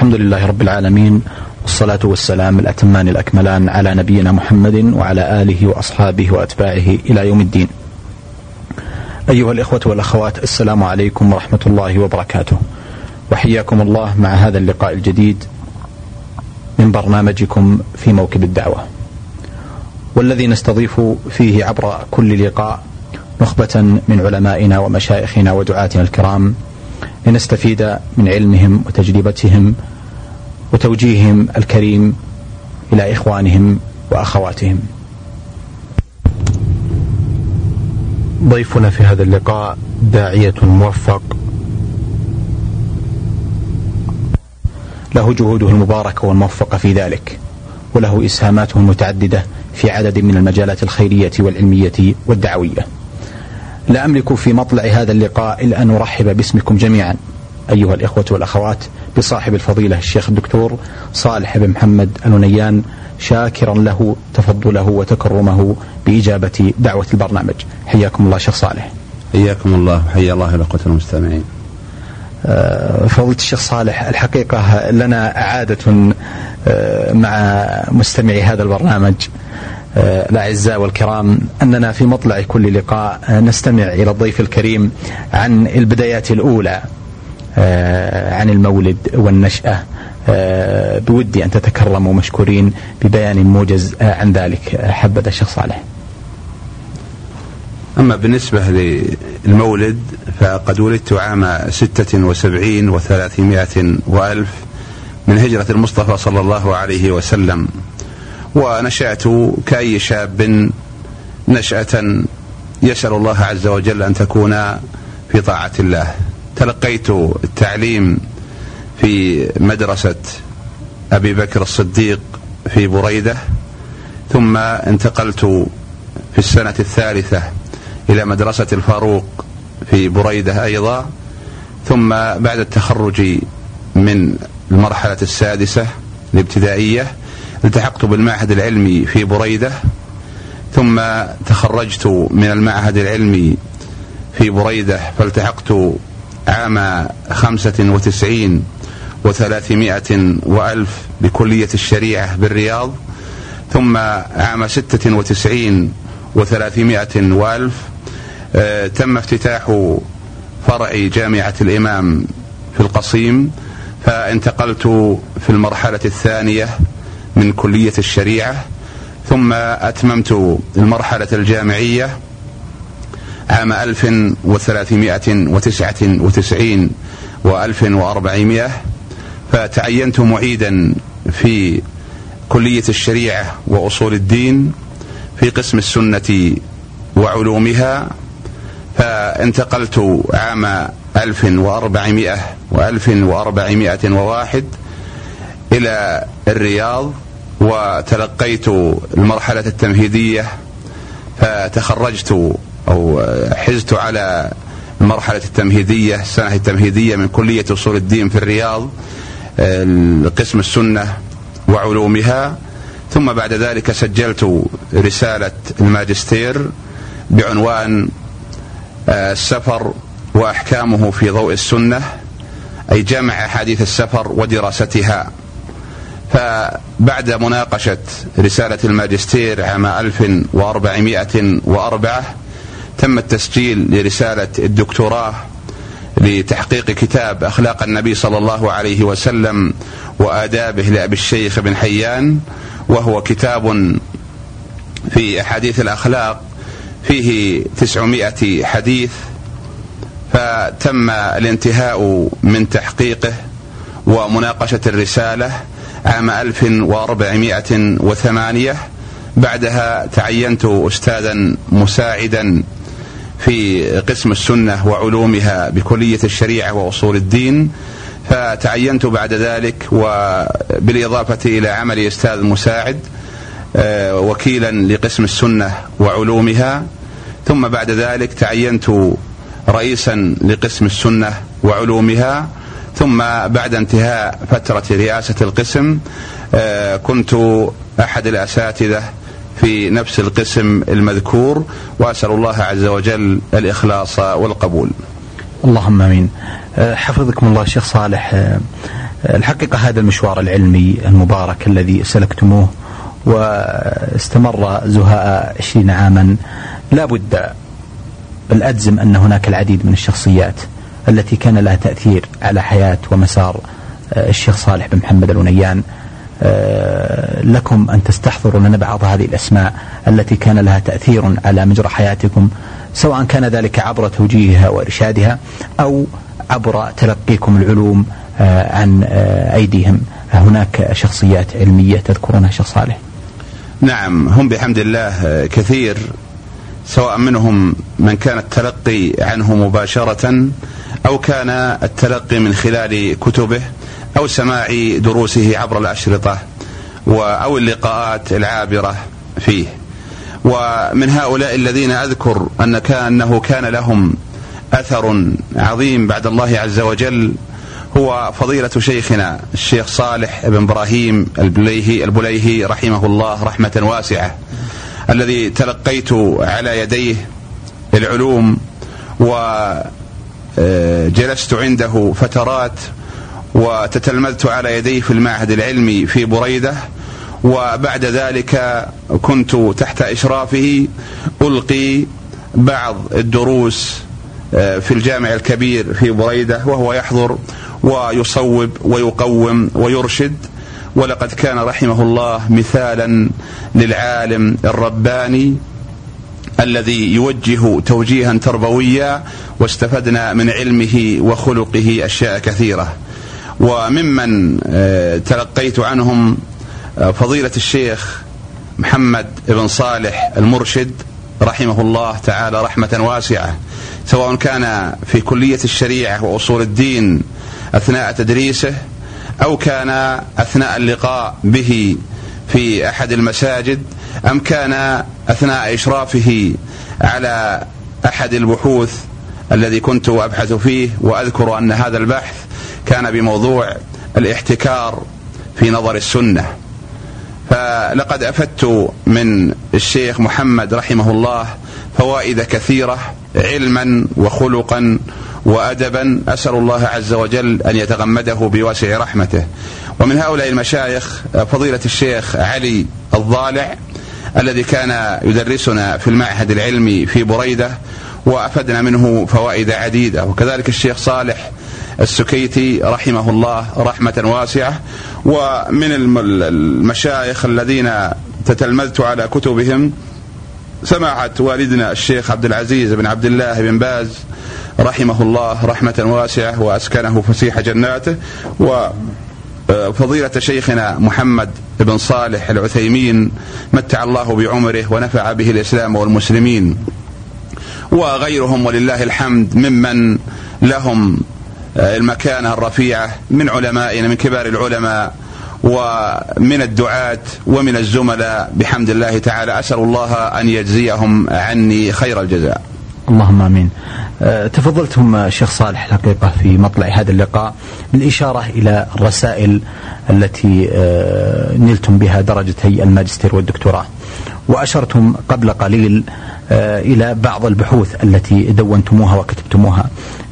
الحمد لله رب العالمين والصلاة والسلام الأتمان الأكملان على نبينا محمد وعلى آله وأصحابه وأتباعه إلى يوم الدين. أيها الإخوة والأخوات السلام عليكم ورحمة الله وبركاته. وحياكم الله مع هذا اللقاء الجديد من برنامجكم في موكب الدعوة. والذي نستضيف فيه عبر كل لقاء نخبة من علمائنا ومشايخنا ودعاتنا الكرام لنستفيد من علمهم وتجربتهم وتوجيههم الكريم إلى إخوانهم وأخواتهم. ضيفنا في هذا اللقاء داعية موفق. له جهوده المباركة والموفقة في ذلك وله إسهاماته المتعددة في عدد من المجالات الخيرية والعلمية والدعوية. لا أملك في مطلع هذا اللقاء إلا أن أرحب باسمكم جميعا. أيها الإخوة والأخوات بصاحب الفضيلة الشيخ الدكتور صالح بن محمد الونيان شاكرا له تفضله وتكرمه بإجابة دعوة البرنامج. حياكم الله شيخ صالح. حياكم الله. وحيا الله الأخوة المستمعين. آه، فضيلة الشيخ صالح الحقيقة لنا عادة آه، مع مستمعي هذا البرنامج آه، الأعزاء والكرام أننا في مطلع كل لقاء نستمع إلى الضيف الكريم عن البدايات الأولى. عن المولد والنشأة. بودي أن تتكرموا مشكورين ببيان موجز عن ذلك حبذا الشيخ صالح. أما بالنسبة للمولد فقد ولدت عام ستة وسبعين وثلاثمائة وألف من هجرة المصطفى صلى الله عليه وسلم ونشأت كأي شاب نشأة يسأل الله عز وجل أن تكون في طاعة الله. تلقيت التعليم في مدرسة أبي بكر الصديق في بريدة ثم انتقلت في السنة الثالثة إلى مدرسة الفاروق في بريدة أيضا ثم بعد التخرج من المرحلة السادسة الابتدائية التحقت بالمعهد العلمي في بريدة ثم تخرجت من المعهد العلمي في بريدة فالتحقت عام خمسة وتسعين وثلاثمائة وألف بكلية الشريعة بالرياض ثم عام ستة وتسعين وثلاثمائة وألف آه، تم افتتاح فرع جامعة الإمام في القصيم فانتقلت في المرحلة الثانية من كلية الشريعة ثم أتممت المرحلة الجامعية عام 1399 و1400 فتعينت معيدا في كلية الشريعة وأصول الدين في قسم السنة وعلومها فانتقلت عام 1400 و1401 إلى الرياض وتلقيت المرحلة التمهيدية فتخرجت أو حزت على المرحلة التمهيدية السنة التمهيدية من كلية أصول الدين في الرياض قسم السنة وعلومها. ثم بعد ذلك سجلت رسالة الماجستير بعنوان آه، السفر وأحكامه في ضوء السنة أي جمع أحاديث السفر ودراستها. فبعد مناقشة رسالة الماجستير عام 1404 تم التسجيل لرسالة الدكتوراه لتحقيق كتاب أخلاق النبي صلى الله عليه وسلم وآدابه لأبي الشيخ بن حيان وهو كتاب في أحاديث الأخلاق فيه تسعمائة حديث فتم الانتهاء من تحقيقه ومناقشة الرسالة عام 1408 بعدها تعينت أستاذا مساعدا في قسم السنة وعلومها بكلية الشريعة وأصول الدين فتعينت بعد ذلك وبالإضافة إلى عملي أستاذ مساعد آه، وكيلا لقسم السنة وعلومها. ثم بعد ذلك تعينت رئيسا لقسم السنة وعلومها. ثم بعد انتهاء فترة رئاسة القسم آه، كنت أحد الأساتذة في نفس القسم المذكور وأسأل الله عز وجل الإخلاص والقبول. اللهم آمين. آه، حفظكم الله شيخ صالح. الحقيقة هذا المشوار العلمي المبارك الذي سلكتموه واستمر زهاء عشرين عاما. لا بد بل أجزم أن هناك العديد من الشخصيات التي كان لها تأثير على حياة ومسار آه، الشيخ صالح بن محمد الونيان لكم أن تستحضروا لنا بعض هذه الأسماء التي كان لها تأثير على مجرى حياتكم سواء كان ذلك عبر توجيهها وإرشادها أو عبر تلقيكم العلوم آه، عن أيديهم. هناك شخصيات علمية تذكرونها شيخ صالح. نعم هم بحمد الله كثير سواء منهم من كان التلقي عنه مباشرة أو كان التلقي من خلال كتبه. أو سماع دروسه عبر الأشرطة أو اللقاءات العابرة فيه. ومن هؤلاء الذين أذكر أن كأنه كان لهم أثر عظيم بعد الله عز وجل هو فضيلة شيخنا الشيخ صالح بن إبراهيم البليهي, البليهي رحمه الله رحمة واسعة الذي تلقيت على يديه العلوم وجلست عنده فترات وتتلمذت على يديه في المعهد العلمي في بريدة وبعد ذلك كنت تحت إشرافه ألقي بعض الدروس آه، في الجامع الكبير في بريدة وهو يحضر ويصوب ويقوم ويرشد. ولقد كان رحمه الله مثالا للعالم الرباني الذي يوجه توجيها تربويا واستفدنا من علمه وخلقه أشياء كثيرة. وممن آه، تلقيت عنهم آه، فضيلة الشيخ محمد بن صالح المرشد رحمه الله تعالى رحمة واسعة سواء كان في كلية الشريعة وأصول الدين أثناء تدريسه أو كان أثناء اللقاء به في أحد المساجد أم كان أثناء إشرافه على أحد البحوث الذي كنت أبحث فيه وأذكر أن هذا البحث كان بموضوع الاحتكار في نظر السنة. فلقد أفدت من الشيخ محمد رحمه الله فوائد كثيرة علما وخلقا وأدبا. أسأل الله عز وجل أن يتغمده بواسع رحمته. ومن هؤلاء المشايخ فضيلة الشيخ علي الضالع الذي كان يدرسنا في المعهد العلمي في بريدة وأفدنا منه فوائد عديدة. وكذلك الشيخ صالح السكيتي رحمه الله رحمة واسعة ومن المشايخ الذين تتلمذت على كتبهم سماحة والدنا الشيخ عبد العزيز بن عبد الله بن باز رحمه الله رحمة واسعة وأسكنه فسيح جناته و فضيلة شيخنا محمد بن صالح العثيمين متع الله بعمره ونفع به الإسلام والمسلمين وغيرهم ولله الحمد ممن لهم المكانة الرفيعة من علمائنا من كبار العلماء ومن الدعاة ومن الزملاء بحمد الله تعالى أسأل الله أن يجزيهم عني خير الجزاء اللهم آمين. أه تفضلتم شيخ صالح الحقيقة في مطلع هذا اللقاء بالإشارة إلى الرسائل التي أه نلتم بها درجتي الماجستير والدكتوراه. وأشرتم قبل قليل أه إلى بعض البحوث التي دونتموها وكتبتموها.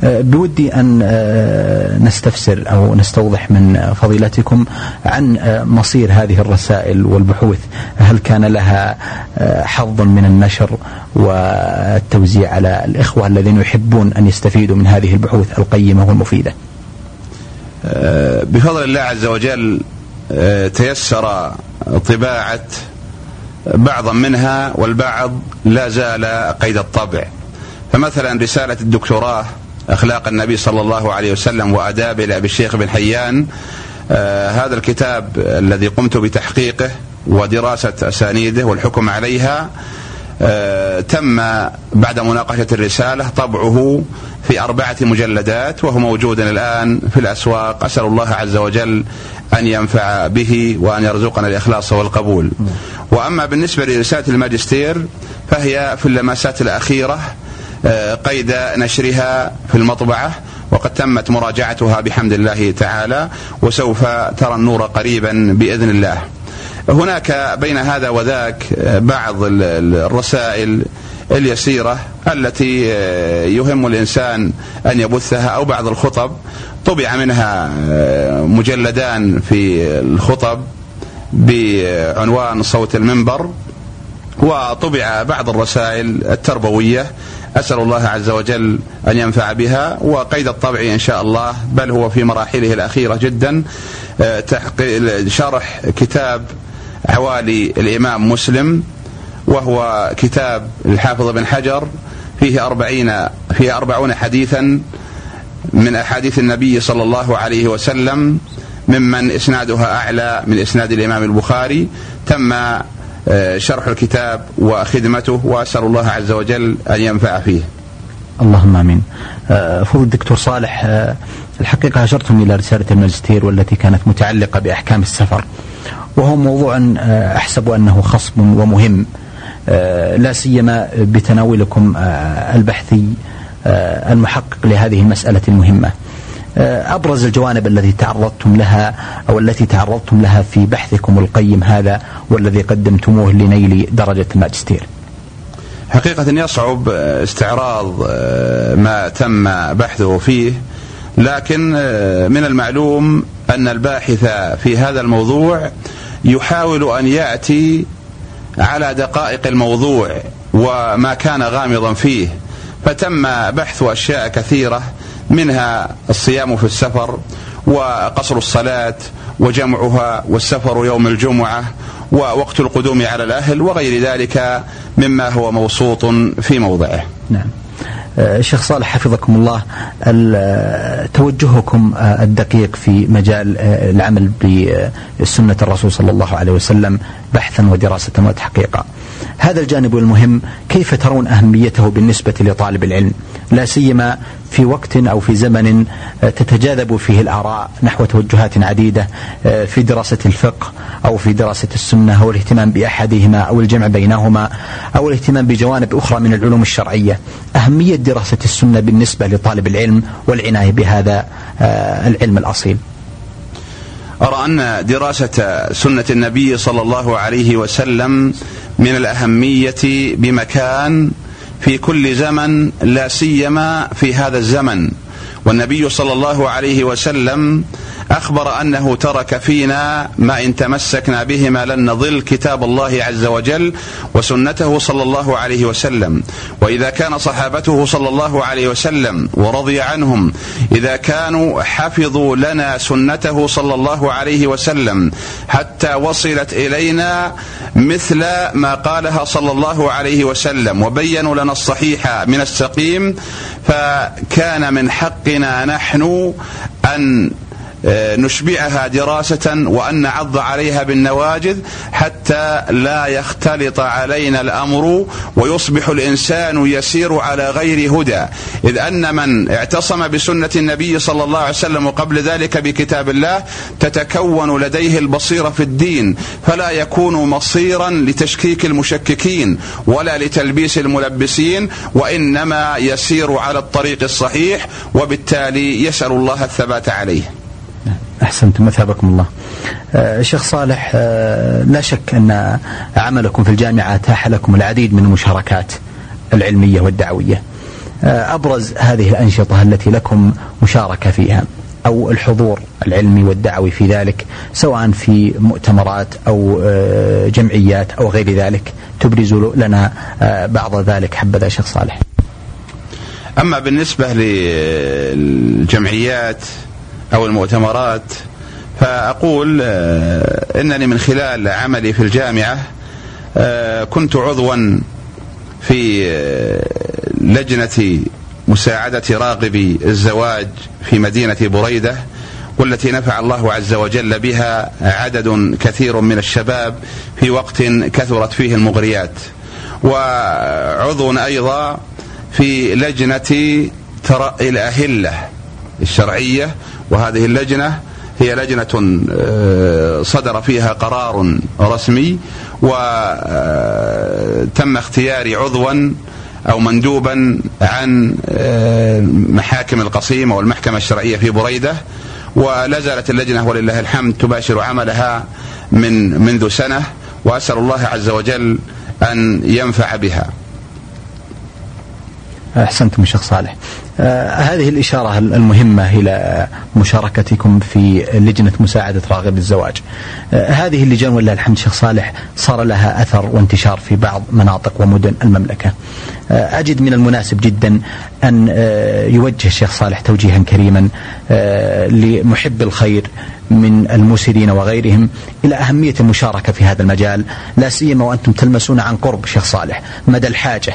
أه، بودي أن أه، نستفسر أو نستوضح من فضيلتكم عن مصير هذه الرسائل والبحوث، هل كان لها حظ من النشر والتوزيع على الإخوة الذين يحبون أن يستفيدوا من هذه البحوث القيمة والمفيدة؟ بفضل الله عز وجل تيسر طباعة بعضا منها والبعض لا زال قيد الطبع. فمثلا رسالة الدكتوراه أخلاق النبي صلى الله عليه وسلم وآدابه لأبي الشيخ بن حيان آه هذا الكتاب الذي قمت بتحقيقه ودراسة أسانيده والحكم عليها تم بعد مناقشة الرسالة طبعه في أربعة مجلدات وهو موجود الآن في الأسواق. أسأل الله عز وجل أن ينفع به وأن يرزقنا الإخلاص والقبول. وأما بالنسبة لرسالة الماجستير فهي في اللمسات الأخيرة آه، قيد نشرها في المطبعة وقد تمت مراجعتها بحمد الله تعالى وسوف ترى النور قريبا بإذن الله. هناك بين هذا وذاك بعض الرسائل اليسيرة التي يهم الإنسان أن يبثها أو بعض الخطب طبع منها مجلدان في الخطب بعنوان صوت المنبر وطبع بعض الرسائل التربوية أسأل الله عز وجل أن ينفع بها. وقيد الطبع إن شاء الله بل هو في مراحله الأخيرة جدا آه، شرح كتاب عوالي الإمام مسلم وهو كتاب الحافظ بن حجر فيه أربعين فيه أربعون حديثا من أحاديث النبي صلى الله عليه وسلم ممن إسنادها أعلى من إسناد الإمام البخاري. تم شرح الكتاب وخدمته وأسأل الله عز وجل أن ينفع فيه اللهم آمين. آه، فضل الدكتور صالح آه، الحقيقة اشرتم إلى رسالة الماجستير والتي كانت متعلقة بأحكام السفر. وهو موضوع أحسب أنه خصب ومهم لا سيما بتناولكم البحثي المحقق لهذه المسألة المهمة. آه، أبرز الجوانب التي تعرضتم لها أو التي تعرضتم لها في بحثكم القيم هذا والذي قدمتموه لنيل درجة الماجستير. حقيقة يصعب استعراض آه، ما تم بحثه فيه لكن آه، من المعلوم أن الباحث في هذا الموضوع يحاول أن يأتي على دقائق الموضوع وما كان غامضا فيه. فتم بحث أشياء كثيرة منها الصيام في السفر وقصر الصلاة وجمعها والسفر يوم الجمعة ووقت القدوم على الأهل وغير ذلك مما هو موسوط في موضعه. نعم. الشيخ صالح حفظكم الله توجهكم الدقيق في مجال العمل بسنة الرسول صلى الله عليه وسلم بحثا ودراسة وتحقيقا. هذا الجانب المهم كيف ترون أهميته بالنسبة لطالب العلم؟ لا سيما في وقت أو في زمن تتجاذب فيه الآراء نحو توجهات عديدة في دراسة الفقه أو في دراسة السنة أو الاهتمام بأحدهما أو الجمع بينهما أو الاهتمام بجوانب أخرى من العلوم الشرعية. أهمية دراسة السنة بالنسبة لطالب العلم والعناية بهذا العلم الأصيل. أرى أن دراسة سنة النبي صلى الله عليه وسلم من الأهمية بمكان في كل زمن لا سيما في هذا الزمن. والنبي صلى الله عليه وسلم أخبر أنه ترك فينا ما إن تمسكنا بهما لن نضل كتاب الله عز وجل وسنته صلى الله عليه وسلم. وإذا كان صحابته صلى الله عليه وسلم ورضي عنهم إذا كانوا حفظوا لنا سنته صلى الله عليه وسلم حتى وصلت إلينا مثل ما قالها صلى الله عليه وسلم وبينوا لنا الصحيح من السقيم فكان من حقنا نحن أن نشبعها دراسة وأن نعض عليها بالنواجذ حتى لا يختلط علينا الأمر ويصبح الإنسان يسير على غير هدى. إذ أن من اعتصم بسنة النبي صلى الله عليه وسلم وقبل ذلك بكتاب الله تتكون لديه البصيرة في الدين فلا يكون مصيرا لتشكيك المشككين ولا لتلبيس الملبسين وإنما يسير على الطريق الصحيح وبالتالي يسأل الله الثبات عليه. أحسنتم مثابكم الله. آه شيخ صالح آه لا شك أن عملكم في الجامعة أتاح لكم العديد من المشاركات العلمية والدعوية. آه أبرز هذه الأنشطة التي لكم مشاركة فيها أو الحضور العلمي والدعوي في ذلك سواء في مؤتمرات أو جمعيات أو غير ذلك تبرز لنا بعض ذلك حبذا شيخ صالح. أما بالنسبة للجمعيات أو المؤتمرات فأقول آه، إنني من خلال عملي في الجامعة آه، كنت عضوا في آه، لجنة مساعدة راغبي الزواج في مدينة بريدة والتي نفع الله عز وجل بها عدد كثير من الشباب في وقت كثرت فيه المغريات. وعضو أيضا في لجنة ترى الأهلة الشرعية وهذه اللجنة هي لجنة آه، صدر فيها قرار رسمي وتم اختياري عضوا أو مندوبا عن آه، محاكم القصيم أو المحكمة الشرعية في بريدة. ولا زالت اللجنة ولله الحمد تباشر عملها من منذ سنة. وأسأل الله عز وجل أن ينفع بها. أحسنتم شيخ صالح. آه هذه الإشارة المهمة إلى مشاركتكم في لجنة مساعدة راغب الزواج. آه هذه اللجان ولله الحمد شيخ صالح صار لها أثر وانتشار في بعض مناطق ومدن المملكة. آه أجد من المناسب جدا أن يوجه الشيخ صالح توجيها كريما لمحب الخير من المسرين وغيرهم إلى أهمية المشاركة في هذا المجال لا سيما وأنتم تلمسون عن قرب شيخ صالح مدى الحاجة.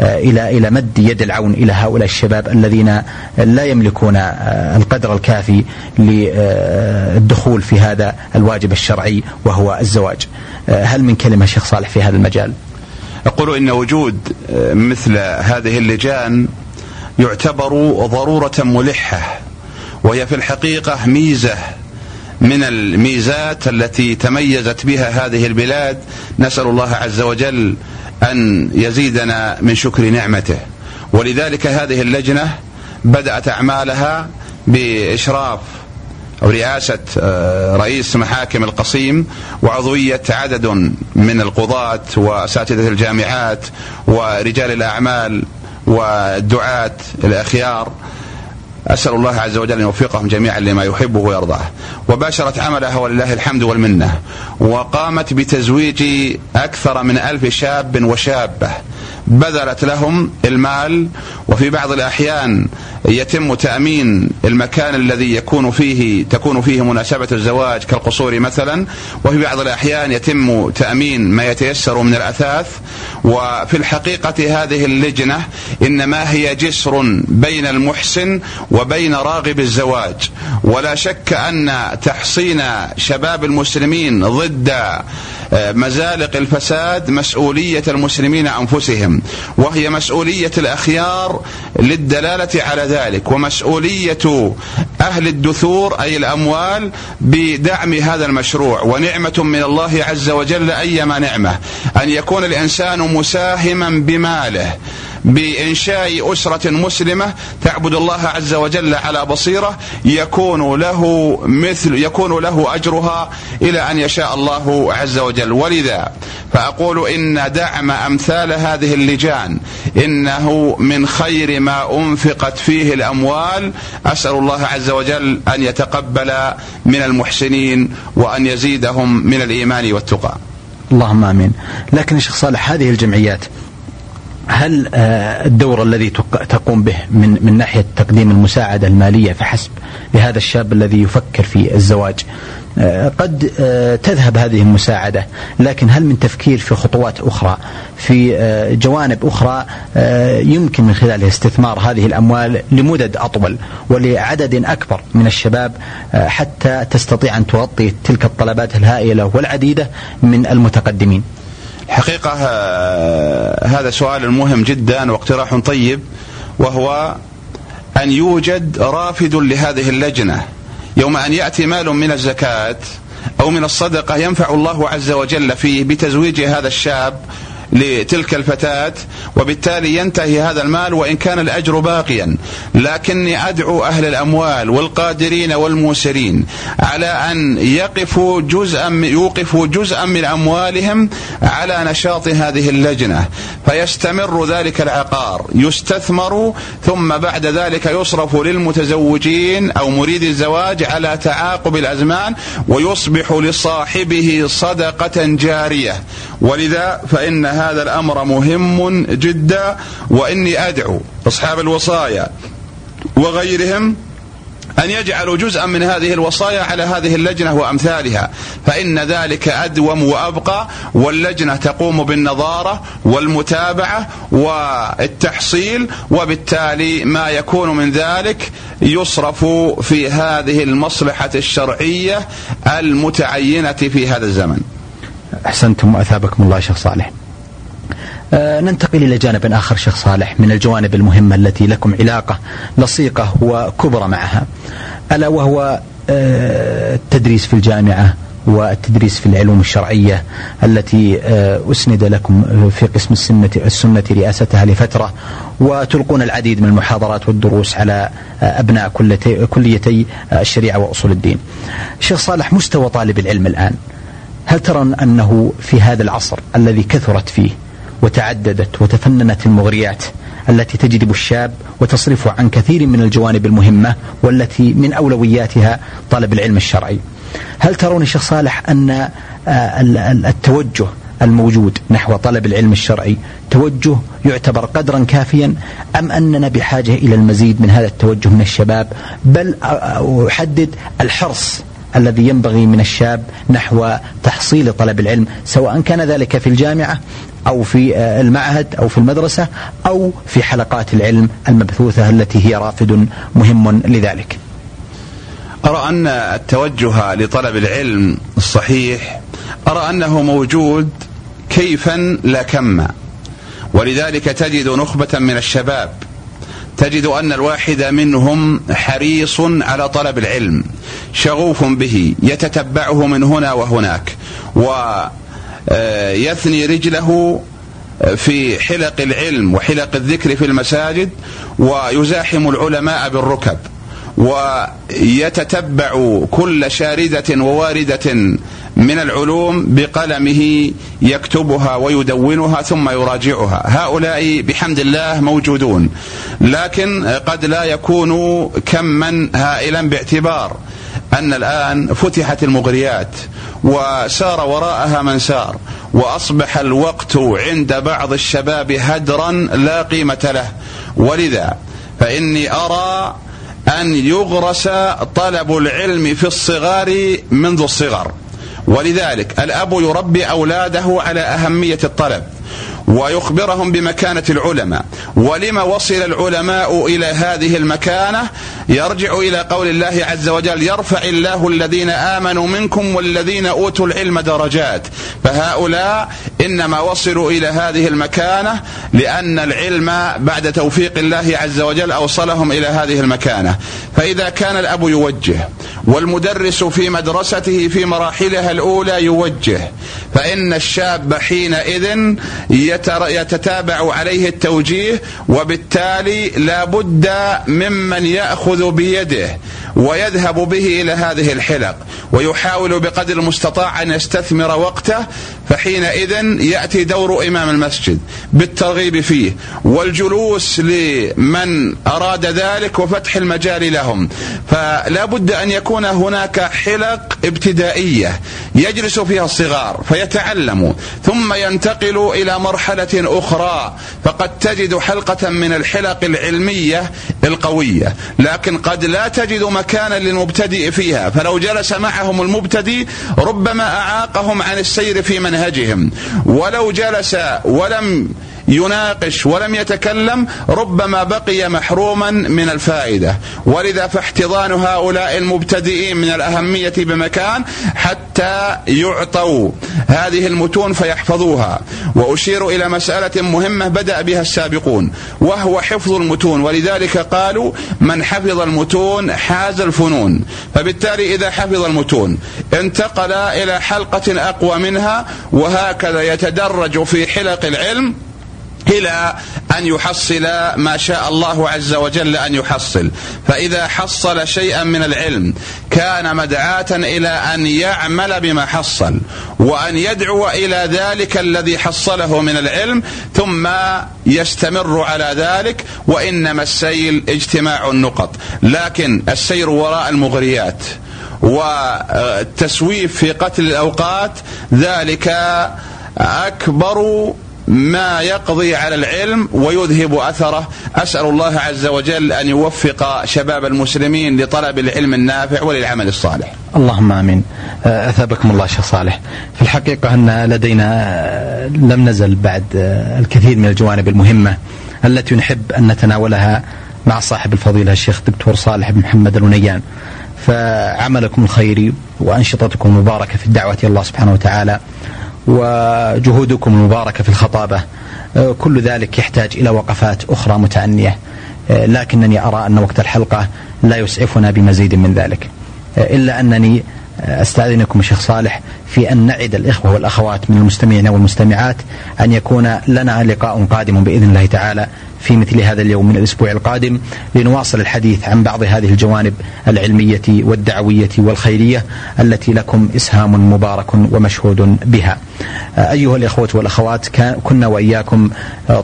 آه، إلى إلى مد يد العون إلى هؤلاء الشباب الذين لا يملكون آه، القدر الكافي للدخول في هذا الواجب الشرعي وهو الزواج. آه، هل من كلمة شيخ صالح في هذا المجال؟ أقول إن وجود مثل هذه اللجان يعتبر ضرورة ملحة وهي في الحقيقة ميزة من الميزات التي تميزت بها هذه البلاد نسأل الله عز وجل أن يزيدنا من شكر نعمته. ولذلك هذه اللجنة بدأت أعمالها بإشراف أو رئاسة آه، رئيس محاكم القصيم وعضوية عدد من القضاة وأساتذة الجامعات ورجال الأعمال والدعاة الأخيار. أسأل الله عز وجل أن يوفقهم جميعا لما يحبه ويرضاه. وباشرت عملها ولله الحمد والمنة. وقامت بتزويج أكثر من ألف شاب وشابة. بذلت لهم المال. وفي بعض الأحيان يتم تأمين المكان الذي يكون فيه تكون فيه مناسبة الزواج كالقصور مثلا وفي بعض الأحيان يتم تأمين ما يتيسر من الأثاث. وفي الحقيقة هذه اللجنة إنما هي جسر بين المحسن وبين راغب الزواج. ولا شك أن تحصين شباب المسلمين ضد آه، مزالق الفساد مسؤولية المسلمين أنفسهم. وهي مسؤولية الأخيار للدلالة على ذلك ومسؤولية أهل الدثور أي الأموال بدعم هذا المشروع. ونعمة من الله عز وجل أيما نعمة أن يكون الإنسان مساهما بماله. بإنشاء أسرة مسلمة تعبد الله عز وجل على بصيرة يكون له مثل يكون له أجرها إلى أن يشاء الله عز وجل. ولذا فأقول إن دعم أمثال هذه اللجان إنه من خير ما أنفقت فيه الأموال. أسأل الله عز وجل أن يتقبل من المحسنين وأن يزيدهم من الإيمان والتقى. اللهم آمين. لكن شيخ صالح هذه الجمعيات هل آه، الدور الذي تقوم به من من ناحية تقديم المساعدة المالية فحسب لهذا الشاب الذي يفكر في الزواج؟ آه، قد آه، تذهب هذه المساعدة لكن هل من تفكير في خطوات أخرى؟ في جوانب أخرى يمكن من خلالها استثمار هذه الأموال لمدد أطول ولعدد أكبر من الشباب حتى تستطيع أن تغطي تلك الطلبات الهائلة والعديدة من المتقدمين. حقيقة آه، هذا سؤال مهم جدا واقتراح طيب وهو أن يوجد رافد لهذه اللجنة. يوم أن يأتي مال من الزكاة أو من الصدقة ينفع الله عز وجل فيه بتزويج هذا الشاب لتلك الفتاة وبالتالي ينتهي هذا المال وإن كان الأجر باقيا. لكني أدعو أهل الأموال والقادرين والموسرين على أن يقفوا جزءا يوقفوا جزءا من أموالهم على نشاط هذه اللجنة. فيستمر ذلك العقار يستثمر ثم بعد ذلك يصرف للمتزوجين أو مريد الزواج على تعاقب الأزمان ويصبح لصاحبه صدقة جارية. ولذا فإن هذا الأمر مهم جدا وإني أدعو أصحاب الوصايا وغيرهم أن يجعلوا جزءا من هذه الوصايا على هذه اللجنة وأمثالها فإن ذلك أدوم وأبقى واللجنة تقوم بالنظارة والمتابعة والتحصيل وبالتالي ما يكون من ذلك يصرف في هذه المصلحة الشرعية المتعينة في هذا الزمن. أحسنتم وأثابكم الله شيخ صالح. ننتقل إلى جانب آخر شيخ صالح من الجوانب المهمة التي لكم علاقة لصيقة وكبرى معها. ألا وهو آه التدريس في الجامعة والتدريس في العلوم الشرعية التي آه، أسند لكم في قسم السنة, السنة رئاستها لفترة وتلقون العديد من المحاضرات والدروس على آه، أبناء كليتي آه، الشريعة وأصول الدين. شيخ صالح مستوى طالب العلم الآن هل ترى أنه في هذا العصر الذي كثرت فيه وتعددت وتفننت المغريات التي تجذب الشاب وتصرفه عن كثير من الجوانب المهمة والتي من أولوياتها طلب العلم الشرعي. هل ترون شيخ صالح أن آه، التوجه الموجود نحو طلب العلم الشرعي توجه يعتبر قدرا كافيا أم أننا بحاجة إلى المزيد من هذا التوجه من الشباب؟ بل أحدد الحرص الذي ينبغي من الشاب نحو تحصيل طلب العلم سواء كان ذلك في الجامعة أو في المعهد أو في المدرسة أو في حلقات العلم المبثوثة التي هي رافد مهم لذلك. أرى أن التوجه لطلب العلم الصحيح أرى أنه موجود كيفا لا كما ولذلك تجد نخبة من الشباب تجد أن الواحد منهم حريص على طلب العلم شغوف به يتتبعه من هنا وهناك ويثني رجله في حلق العلم وحلق الذكر في المساجد ويزاحم العلماء بالركب ويتتبع كل شاردة وواردة من العلوم بقلمه يكتبها ويدونها ثم يراجعها. هؤلاء بحمد الله موجودون لكن قد لا يكونوا كما هائلا باعتبار أن الآن فتحت المغريات وسار وراءها من سار وأصبح الوقت عند بعض الشباب هدرا لا قيمة له. ولذا فإني أرى أن يغرس طلب العلم في الصغار منذ الصغر. ولذلك الأب يربي أولاده على أهمية الطلب. ويخبرهم بمكانة العلماء. ولما وصل العلماء إلى هذه المكانة؟ يرجع إلى قول الله عز وجل يرفع الله الذين آمنوا منكم والذين أوتوا العلم درجات. فهؤلاء إنما وصلوا إلى هذه المكانة لأن العلم بعد توفيق الله عز وجل أوصلهم إلى هذه المكانة. فإذا كان الأب يوجه والمدرس في مدرسته في مراحلها الأولى يوجه فإن الشاب حينئذ يتتابع عليه التوجيه وبالتالي لا بد ممن يأخذ بيده. ويذهب به إلى هذه الحلق ويحاول بقدر المستطاع أن يستثمر وقته فحينئذ يأتي دور إمام المسجد بالترغيب فيه والجلوس لمن أراد ذلك وفتح المجال لهم. فلا بد أن يكون هناك حلق ابتدائية يجلس فيها الصغار فيتعلموا ثم ينتقل إلى مرحلة أخرى فقد تجد حلقة من الحلق العلمية القوية لكن قد لا تجد مكانا للمبتدئ فيها. فلو جلس معهم المبتدئ ربما أعاقهم عن السير في منهجهم. ولو جلس ولم يناقش ولم يتكلم ربما بقي محروما من الفائدة. ولذا فاحتضان هؤلاء المبتدئين من الأهمية بمكان حتى يعطوا هذه المتون فيحفظوها. وأشير إلى مسألة مهمة بدأ بها السابقون وهو حفظ المتون. ولذلك قالوا من حفظ المتون حاز الفنون. فبالتالي إذا حفظ المتون انتقل إلى حلقة أقوى منها وهكذا يتدرج في حلق العلم إلى أن يحصل ما شاء الله عز وجل أن يحصل. فإذا حصل شيئا من العلم كان مدعاة إلى أن يعمل بما حصل وأن يدعو إلى ذلك الذي حصله من العلم ثم يستمر على ذلك وإنما السيل اجتماع النقط. لكن السير وراء المغريات والتسويف في قتل الأوقات ذلك أكبر ما يقضي على العلم ويذهب أثره. أسأل الله عز وجل أن يوفق شباب المسلمين لطلب العلم النافع وللعمل الصالح. اللهم آمين. أه، أثابكم الله شيخ صالح. في الحقيقة أن لدينا أه، لم نزل بعد أه، الكثير من الجوانب المهمة التي نحب أن نتناولها مع صاحب الفضيلة الشيخ دكتور صالح بن محمد الونيان. فعملكم الخيري وأنشطتكم المباركة في الدعوة إلى الله سبحانه وتعالى. وجهودكم المباركة في الخطابة. آه، كل ذلك يحتاج إلى وقفات أخرى متأنية. آه، لكنني أرى أن وقت الحلقة لا يسعفنا بمزيد من ذلك. آه، إلا أنني أستأذنكم الشيخ صالح في أن نعد الإخوة والأخوات من المستمعين والمستمعات أن يكون لنا لقاء قادم بإذن الله تعالى. في مثل هذا اليوم من الأسبوع القادم لنواصل الحديث عن بعض هذه الجوانب العلمية والدعوية والخيرية التي لكم إسهام مبارك ومشهود بها. أيها الإخوة والأخوات كنا وإياكم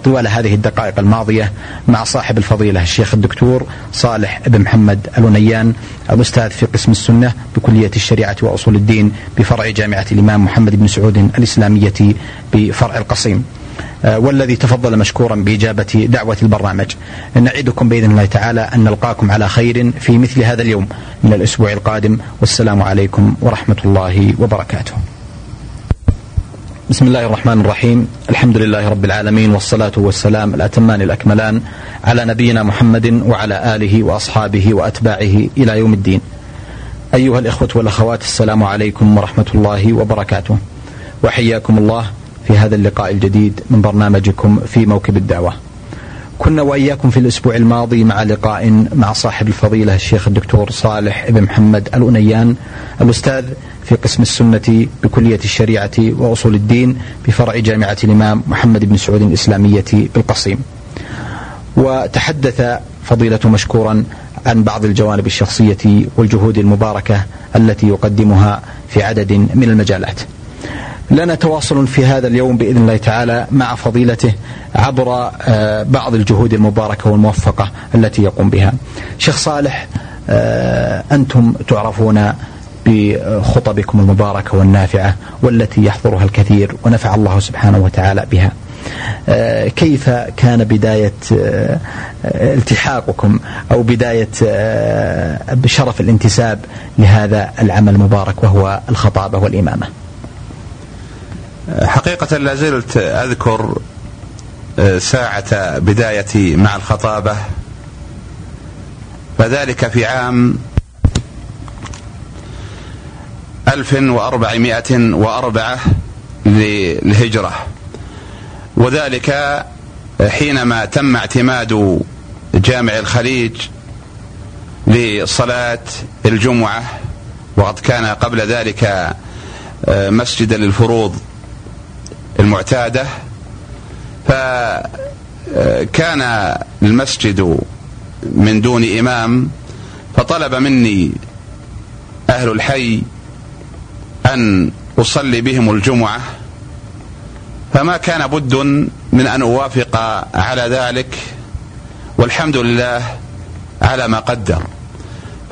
طوال هذه الدقائق الماضية مع صاحب الفضيلة الشيخ الدكتور صالح بن محمد الونيان الأستاذ في قسم السنة بكلية الشريعة وأصول الدين بفرع جامعة الإمام محمد بن سعود الإسلامية بفرع القصيم. آه، والذي تفضل مشكورا بإجابة دعوة البرنامج. نعدكم بإذن الله تعالى أن نلقاكم على خير في مثل هذا اليوم من الأسبوع القادم. والسلام عليكم ورحمة الله وبركاته. بسم الله الرحمن الرحيم. الحمد لله رب العالمين والصلاة والسلام الأتمان الأكملان على نبينا محمد وعلى آله وأصحابه وأتباعه إلى يوم الدين. أيها الإخوة والأخوات السلام عليكم ورحمة الله وبركاته. وحياكم الله. في هذا اللقاء الجديد من برنامجكم في موكب الدعوة. كنا وإياكم في الأسبوع الماضي مع لقاء مع صاحب الفضيلة الشيخ الدكتور صالح بن محمد الأنيان الأستاذ في قسم السنة بكلية الشريعة وأصول الدين بفرع جامعة الإمام محمد بن سعود الإسلامية بالقصيم. وتحدث فضيلة مشكورا عن بعض الجوانب الشخصية والجهود المباركة التي يقدمها في عدد من المجالات. لنا تواصل في هذا اليوم بإذن الله تعالى مع فضيلته عبر آه، بعض الجهود المباركة والموفقة التي يقوم بها. شيخ صالح آه، أنتم تعرفون بخطبكم المباركة والنافعة والتي يحضرها الكثير ونفع الله سبحانه وتعالى بها. آه، كيف كان بداية التحاقكم أو بداية بشرف الانتساب لهذا العمل المبارك وهو الخطابة والإمامة حقيقة لا زلت أذكر آه، ساعة بدايتي مع الخطابة. فذلك في عام 1404 للهجرة. وذلك حينما تم اعتماد جامع الخليج لصلاة الجمعة وقد كان قبل ذلك آه، مسجدا للفروض. المعتادة فكان المسجد من دون إمام فطلب مني أهل الحي أن أصلي بهم الجمعة فما كان بد من أن أوافق على ذلك والحمد لله على ما قدر.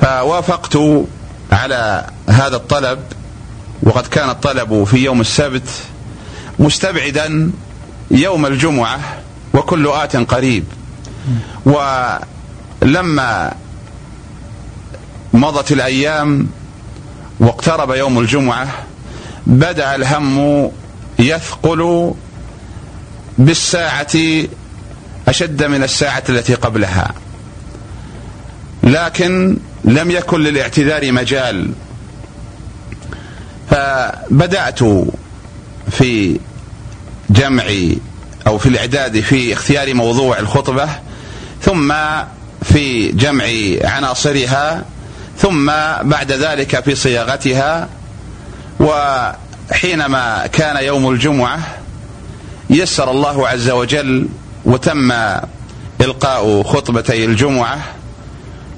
فوافقت على هذا الطلب وقد كان الطلب في يوم السبت مستبعدا يوم الجمعة وكل آت قريب. ولما مضت الأيام واقترب يوم الجمعة بدأ الهم يثقل بالساعة أشد من الساعة التي قبلها. لكن لم يكن للاعتذار مجال. فبدأت في جمع أو في الإعداد في اختيار موضوع الخطبة ثم في جمع عناصرها ثم بعد ذلك في صياغتها وحينما كان يوم الجمعة يسر الله عز وجل وتم إلقاء خطبتي الجمعة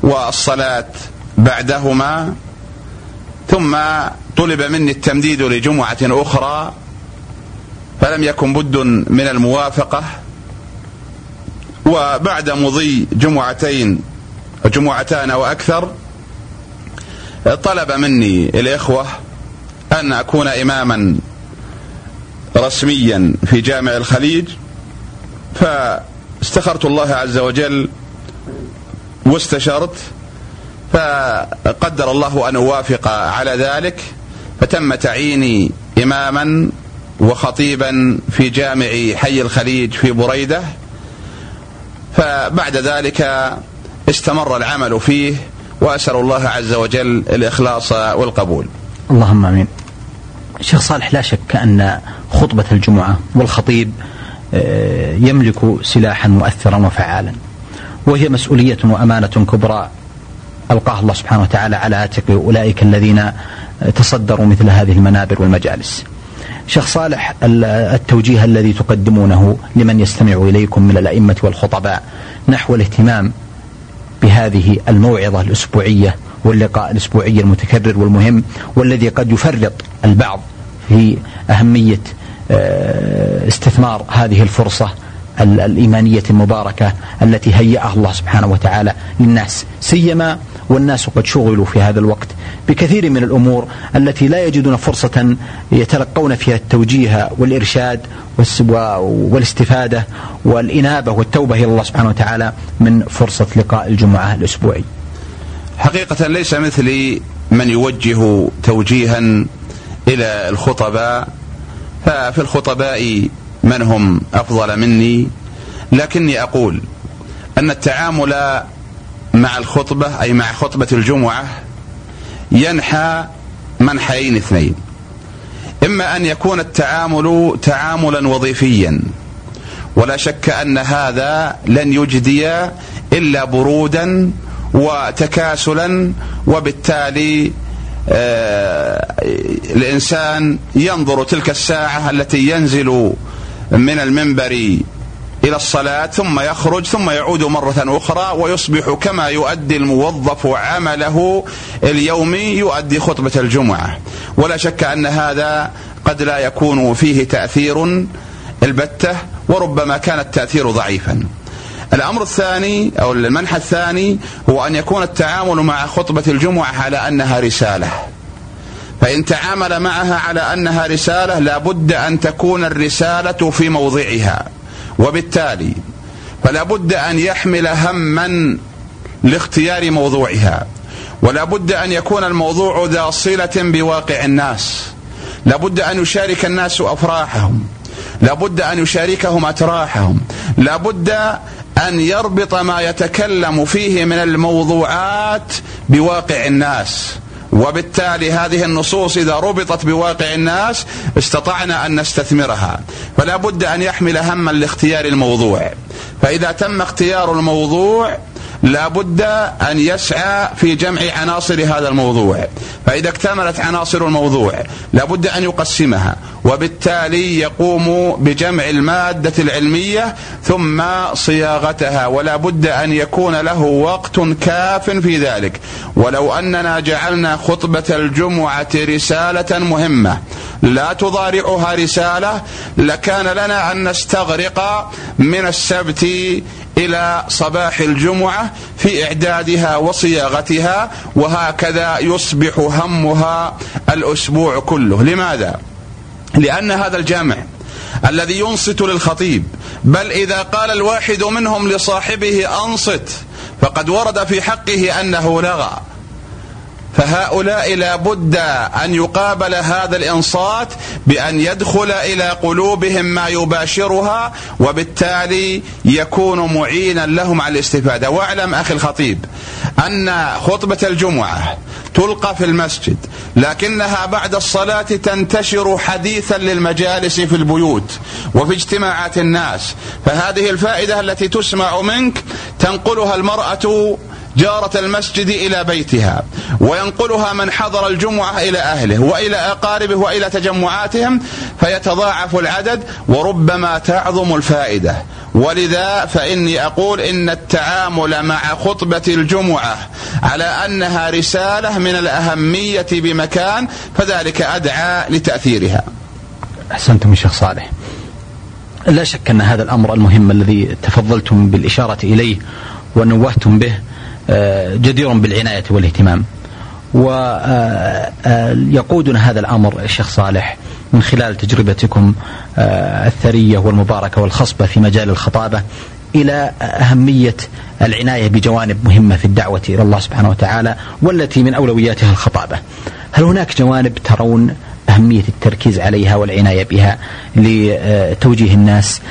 والصلاة بعدهما ثم طلب مني التمديد لجمعة أخرى فلم يكن بد من الموافقة. وبعد مضي جمعتين جمعتان وأكثر طلب مني الإخوة أن أكون إماما رسميا في جامع الخليج. فاستخرت الله عز وجل واستشرت فقدر الله أن أوافق على ذلك فتم تعييني إماما وخطيبا في جامع حي الخليج في بريدة فبعد ذلك استمر العمل فيه وأسأل الله عز وجل الإخلاص والقبول. اللهم آمين. شيخ صالح لا شك أن خطبة الجمعة والخطيب آه، يملك سلاحا مؤثرا وفعالا. وهي مسؤولية وأمانة كبرى ألقاها الله سبحانه وتعالى على عاتق أولئك الذين تصدروا مثل هذه المنابر والمجالس. شيخ صالح التوجيه الذي تقدمونه لمن يستمع إليكم من الأئمة والخطباء نحو الاهتمام بهذه الموعظة الأسبوعية واللقاء الأسبوعي المتكرر والمهم والذي قد يفرط البعض في أهمية آه، استثمار هذه الفرصة الإيمانية المباركة التي هيأها الله سبحانه وتعالى للناس. سيما والناس قد شغلوا في هذا الوقت بكثير من الأمور التي لا يجدون فرصة يتلقون فيها التوجيه والإرشاد والاستفادة والإنابة والتوبة إلى الله سبحانه وتعالى من فرصة لقاء الجمعة الأسبوعي. حقيقة ليس مثلي من يوجه توجيها إلى الخطباء ففي الخطباء من هم أفضل مني؟ لكني أقول أن التعامل مع الخطبة أي مع خطبة الجمعة ينحى منحيين اثنين. إما أن يكون التعامل تعاملا وظيفيا ولا شك أن هذا لن يجدي إلا برودا وتكاسلا وبالتالي آه الإنسان ينظر تلك الساعة التي ينزل من المنبر إلى الصلاة ثم يخرج ثم يعود مرة أخرى ويصبح كما يؤدي الموظف عمله اليومي يؤدي خطبة الجمعة. ولا شك أن هذا قد لا يكون فيه تأثير البتة وربما كان التأثير ضعيفا. الأمر الثاني أو المنحى الثاني هو أن يكون التعامل مع خطبة الجمعة على أنها رسالة. فإن تعامل معها على أنها رسالة لابد أن تكون الرسالة في موضعها. وبالتالي فلا بد أن يحمل هما لاختيار موضوعها ولا بد أن يكون الموضوع ذا صلة بواقع الناس لابد أن يشارك الناس أفراحهم لابد أن يشاركهم أتراحهم لابد أن يربط ما يتكلم فيه من الموضوعات بواقع الناس. وبالتالي هذه النصوص إذا ربطت بواقع الناس استطعنا أن نستثمرها. فلا بد أن يحمل هما لاختيار الموضوع. فإذا تم اختيار الموضوع لا بد أن يسعى في جمع عناصر هذا الموضوع. فإذا اكتملت عناصر الموضوع لا بد أن يقسمها. وبالتالي يقوم بجمع المادة العلمية ثم صياغتها. ولا بد أن يكون له وقت كاف في ذلك. ولو أننا جعلنا خطبة الجمعة رسالة مهمة لا تضارعها رسالة لكان لنا أن نستغرق من السبت إلى صباح الجمعة في إعدادها وصياغتها وهكذا يصبح همها الأسبوع كله. لماذا؟ لأن هذا الجامع الذي ينصت للخطيب بل إذا قال الواحد منهم لصاحبه أنصت فقد ورد في حقه أنه لغى. فهؤلاء لا بد أن يقابل هذا الإنصات بأن يدخل إلى قلوبهم ما يباشرها وبالتالي يكون معينا لهم على الاستفادة. واعلم أخي الخطيب أن خطبة الجمعة تلقى في المسجد لكنها بعد الصلاة تنتشر حديثا للمجالس في البيوت وفي اجتماعات الناس. فهذه الفائدة التي تسمع منك تنقلها المرأة جارة المسجد إلى بيتها وينقلها من حضر الجمعة إلى أهله وإلى أقاربه وإلى تجمعاتهم فيتضاعف العدد وربما تعظم الفائدة. ولذا فإني أقول إن التعامل مع خطبة الجمعة على أنها رسالة من الأهمية بمكان فذلك أدعى لتأثيرها. أحسنتم الشيخ صالح. لا شك أن هذا الأمر المهم الذي تفضلتم بالإشارة إليه ونوهتم به جدير بالعناية والاهتمام. ويقودنا آه، آه، هذا الأمر الشيخ صالح من خلال تجربتكم الثرية والمباركة والخصبة في مجال الخطابة إلى أهمية العناية بجوانب مهمة في الدعوة إلى الله سبحانه وتعالى والتي من أولوياتها الخطابة. هل هناك جوانب ترون أهمية التركيز عليها والعناية بها لتوجيه الناس.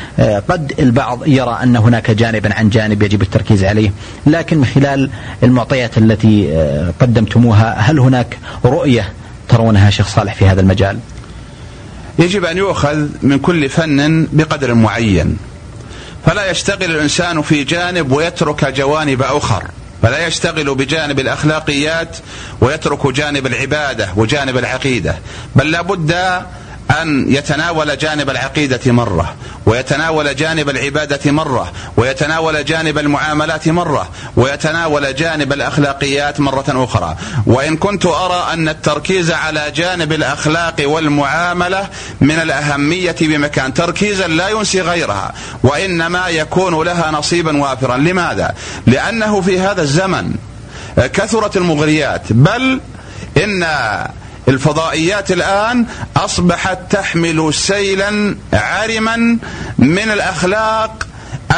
قد البعض يرى أن هناك جانبا عن جانب يجب التركيز عليه لكن من خلال المعطيات التي قدمتموها هل هناك رؤية ترونها شيخ صالح في هذا المجال؟ يجب أن يؤخذ من كل فن بقدر معين فلا يشتغل الإنسان في جانب ويترك جوانب أخر. فلا يشتغل بجانب الأخلاقيات ويترك جانب العبادة وجانب العقيدة بل لابد أن يتناول جانب العقيدة مرة ويتناول جانب العبادة مرة ويتناول جانب المعاملات مرة ويتناول جانب الأخلاقيات مرة أخرى وإن كنت أرى أن التركيز على جانب الأخلاق والمعاملة من الأهمية بمكان تركيزا لا ينسي غيرها وإنما يكون لها نصيبا وافرا لماذا؟ لأنه في هذا الزمن كثرت المغريات بل إن الفضائيات الآن أصبحت تحمل سيلا عرما من الأخلاق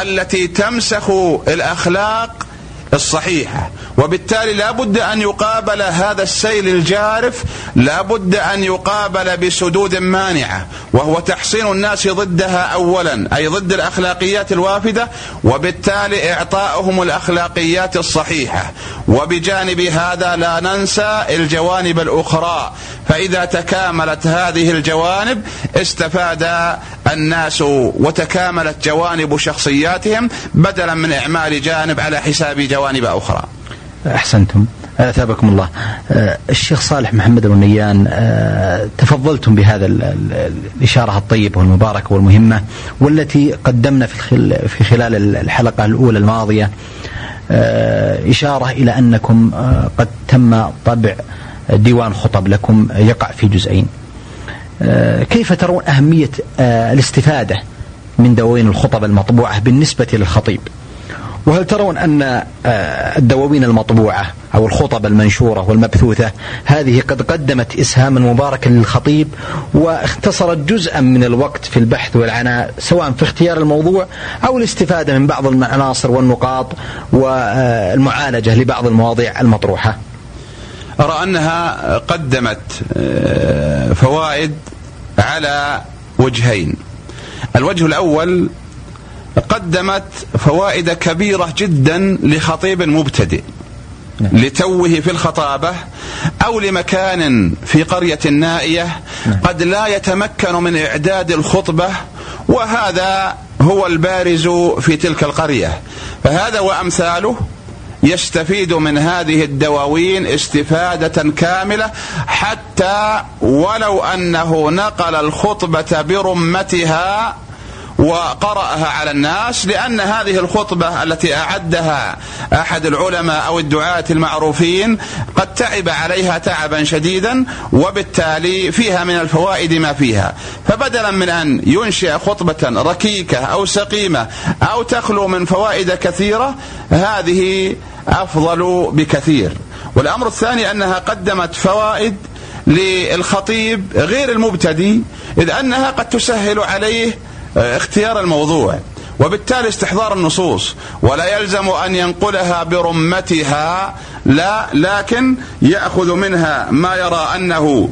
التي تمسخ الأخلاق الصحيحة. وبالتالي لا بد أن يقابل هذا السيل الجارف لا بد أن يقابل بسدود مانعة وهو تحصين الناس ضدها أولا أي ضد الأخلاقيات الوافدة وبالتالي إعطاؤهم الأخلاقيات الصحيحة. وبجانب هذا لا ننسى الجوانب الأخرى. فإذا تكاملت هذه الجوانب استفاد الناس وتكاملت جوانب شخصياتهم بدلا من إعمال جانب على حساب جوانب أخرى. أحسنتم. أثابكم الله. آه، الشيخ صالح محمد الونيان آه، تفضلتم بهذا الإشارة الطيبة والمباركة والمهمة والتي قدمنا في خلال الحلقة الأولى الماضية. آه، إشارة إلى أنكم قد تم طبع ديوان خطب لكم يقع في جزئين. كيف ترون أهمية الاستفادة من دواوين الخطب المطبوعة بالنسبة للخطيب؟ وهل ترون أن آه، الدواوين المطبوعة أو الخطب المنشورة والمبثوثة هذه قد قدمت إسهاما مباركا للخطيب واختصرت جزءا من الوقت في البحث والعناء سواء في اختيار الموضوع أو الاستفادة من بعض العناصر والنقاط والمعالجة لبعض المواضيع المطروحة. أرى أنها قدمت آه، فوائد على وجهين. الوجه الأول قدمت فوائد كبيرة جدا لخطيب مبتدئ نعم. لتوه في الخطابة أو لمكان في قرية نائية نعم. قد لا يتمكن من إعداد الخطبة وهذا هو البارز في تلك القرية فهذا وأمثاله يستفيد من هذه الدواوين استفادة كاملة حتى ولو أنه نقل الخطبة برمتها وقرأها على الناس لأن هذه الخطبة التي أعدها أحد العلماء أو الدعاة المعروفين قد تعب عليها تعبا شديدا وبالتالي فيها من الفوائد ما فيها. فبدلا من أن ينشئ خطبة ركيكة أو سقيمة أو تخلو من فوائد كثيرة هذه أفضل بكثير. والأمر الثاني أنها قدمت فوائد للخطيب غير المبتدي إذ أنها قد تسهل عليه اختيار الموضوع. وبالتالي استحضار النصوص. ولا يلزم أن ينقلها برمتها. لا لكن يأخذ منها ما يرى أنه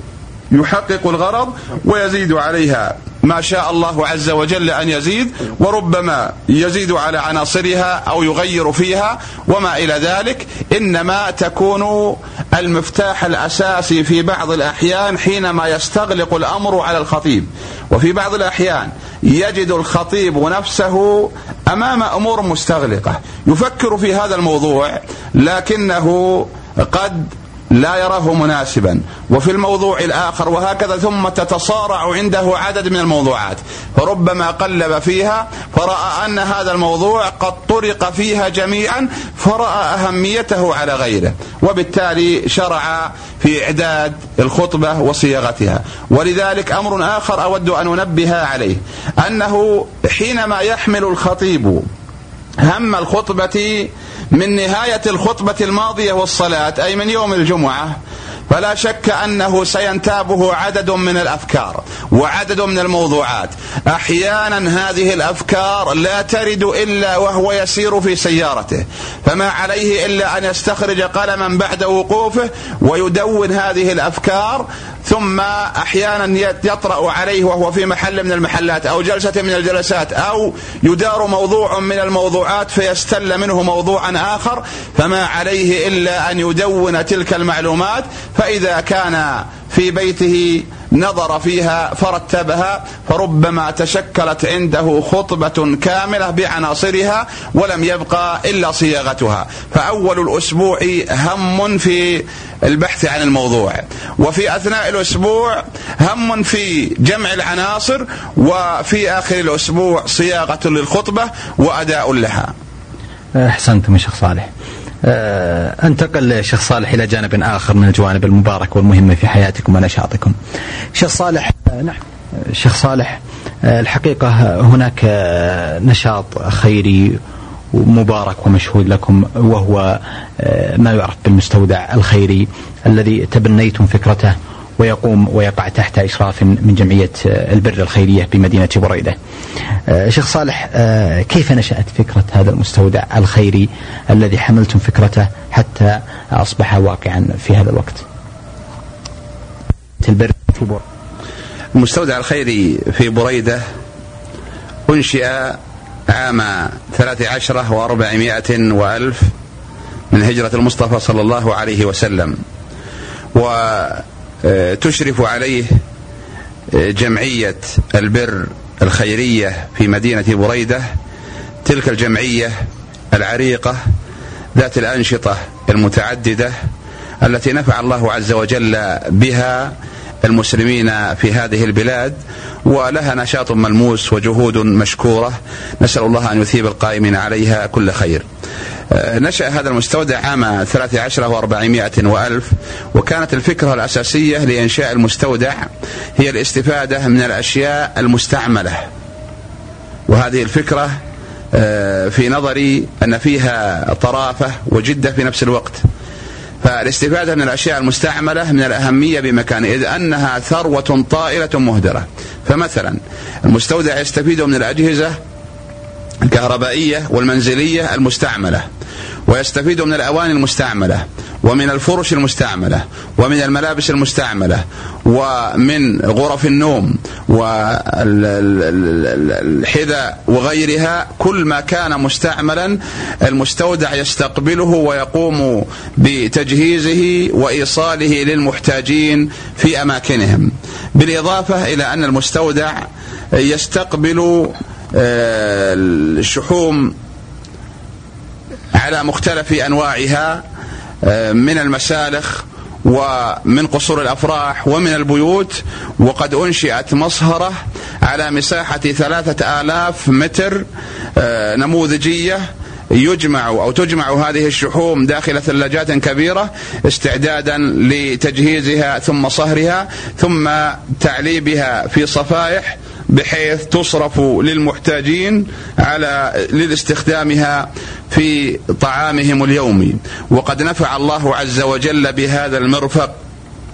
يحقق الغرض ويزيد عليها. ما شاء الله عز وجل أن يزيد وربما يزيد على عناصرها أو يغير فيها وما إلى ذلك. إنما تكون المفتاح الأساسي في بعض الأحيان حينما يستغلق الأمر على الخطيب. وفي بعض الأحيان يجد الخطيب نفسه أمام أمور مستغلقة. يفكر في هذا الموضوع لكنه قد لا يراه مناسبا. وفي الموضوع الآخر وهكذا ثم تتصارع عنده عدد من الموضوعات. فربما قلب فيها فرأى أن هذا الموضوع قد طرق فيها جميعا فرأى أهميته على غيره. وبالتالي شرع في إعداد الخطبة وصياغتها. ولذلك أمر آخر أود أن أنبه عليه أنه حينما يحمل الخطيب هم الخطبة من نهاية الخطبة الماضية والصلاة أي من يوم الجمعة فلا شك أنه سينتابه عدد من الأفكار وعدد من الموضوعات. أحيانا هذه الأفكار لا ترد إلا وهو يسير في سيارته فما عليه إلا أن يستخرج قلما بعد وقوفه ويدون هذه الأفكار ثم أحيانا يطرأ عليه وهو في محل من المحلات أو جلسة من الجلسات أو يدار موضوع من الموضوعات فيستل منه موضوعا آخر فما عليه إلا أن يدون تلك المعلومات فإذا كان في بيته نظر فيها فرتبها فربما تشكلت عنده خطبة كاملة بعناصرها ولم يبقى إلا صياغتها. فأول الأسبوع هم في البحث عن الموضوع وفي أثناء الأسبوع هم في جمع العناصر وفي آخر الأسبوع صياغة للخطبة وأداء لها. أحسنتم يا شيخ صالح. انتقل شيخ صالح إلى جانب آخر من الجوانب المباركة والمهمة في حياتكم ونشاطكم. شيخ صالح آه، نعم شيخ صالح آه، الحقيقة هناك نشاط خيري مبارك ومشهود لكم وهو ما يعرف بالمستودع الخيري الذي تبنيتم فكرته ويقوم ويقع تحت إشراف من جمعية البر الخيرية بمدينة بريدة. آه، شيخ صالح آه، كيف نشأت فكرة هذا المستودع الخيري الذي حملتم فكرته حتى أصبح واقعا في هذا الوقت؟ البر في بريدة المستودع الخيري في بريدة أنشئ عام ثلاث عشرة وأربعمائة وألف من هجرة المصطفى صلى الله عليه وسلم. و آه، تشرف عليه آه، جمعية البر الخيرية في مدينة بريدة تلك الجمعية العريقة ذات الأنشطة المتعددة التي نفع الله عز وجل بها المسلمين في هذه البلاد ولها نشاط ملموس وجهود مشكورة. نسأل الله أن يثيب القائمين عليها كل خير. نشأ هذا المستودع عام 13 و400 وألف وكانت الفكرة الأساسية لإنشاء المستودع هي الاستفادة من الأشياء المستعملة. وهذه الفكرة آه، في نظري أن فيها طرافة وجدة في نفس الوقت. فالاستفادة من الأشياء المستعملة من الأهمية بمكان إذ أنها ثروة طائلة مهدرة. فمثلا المستودع يستفيد من الأجهزة الكهربائية والمنزلية المستعملة ويستفيد من الأواني المستعملة ومن الفرش المستعملة ومن الملابس المستعملة ومن غرف النوم والحذاء وغيرها كل ما كان مستعملا المستودع يستقبله ويقوم بتجهيزه وإيصاله للمحتاجين في أماكنهم. بالإضافة إلى أن المستودع يستقبل الشحوم على مختلف أنواعها من المسالخ ومن قصور الأفراح ومن البيوت وقد أنشئت مصهرة على مساحة ثلاثة آلاف متر آه، نموذجية يجمع أو تجمع هذه الشحوم داخل ثلاجات كبيرة استعدادا لتجهيزها ثم صهرها ثم تعليبها في صفائح بحيث تصرف للمحتاجين على للاستخدامها في طعامهم اليومي وقد نفع الله عز وجل بهذا المرفق.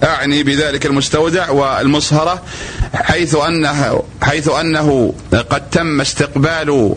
أعني بذلك المستودع والمصهرة حيث أنه حيث أنه قد تم استقبال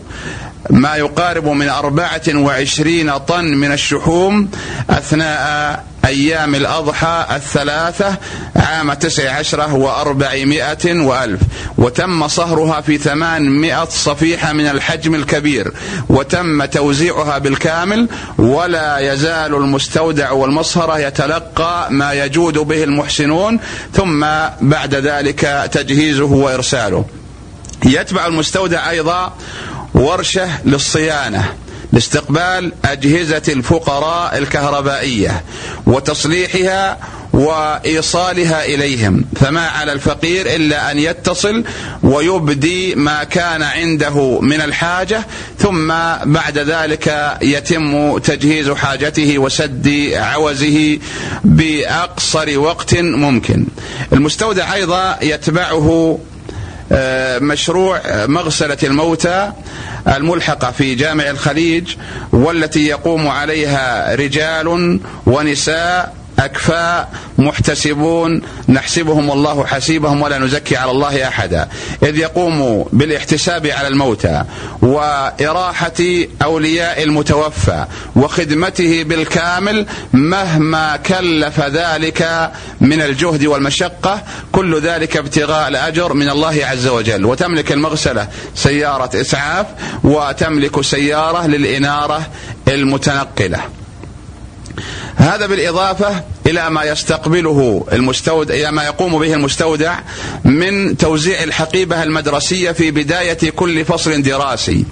ما يقارب من أربعة وعشرين طن من الشحوم أثناء أيام الأضحى الثلاثة عام تسع عشرة وأربعمائة وألف. وتم صهرها في ثمانمائة صفيحة من الحجم الكبير. وتم توزيعها بالكامل ولا يزال المستودع والمصهرة يتلقى ما يجود به المحسنون. ثم بعد ذلك تجهيزه وإرساله. يتبع المستودع أيضا ورشة للصيانة لاستقبال أجهزة الفقراء الكهربائية وتصليحها وإيصالها إليهم فما على الفقير إلا أن يتصل ويبدي ما كان عنده من الحاجة ثم بعد ذلك يتم تجهيز حاجته وسد عوزه بأقصر وقت ممكن. المستودع أيضا يتبعه مشروع مغسلة الموتى الملحقة في جامع الخليج والتي يقوم عليها رجال ونساء أكفاء محتسبون نحسبهم الله حسيبهم ولا نزكي على الله أحدا. إذ يقوم بالاحتساب على الموتى وإراحة أولياء المتوفى وخدمته بالكامل مهما كلف ذلك من الجهد والمشقة كل ذلك ابتغاء الأجر من الله عز وجل. وتملك المغسلة سيارة إسعاف وتملك سيارة للإنارة المتنقلة. هذا بالإضافة إلى ما يستقبله المستودع إلى ما يقوم به المستودع من توزيع الحقيبة المدرسية في بداية كل فصل دراسي.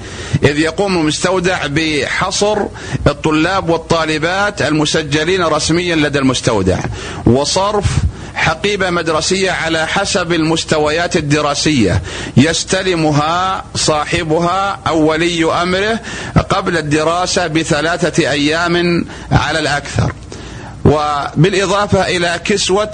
إذ يقوم المستودع بحصر الطلاب والطالبات المسجلين رسميا لدى المستودع وصرف حقيبة مدرسية على حسب المستويات الدراسية. يستلمها صاحبها أو ولي أمره قبل الدراسة بثلاثة أيام على الأكثر. وبالإضافة إلى كسوة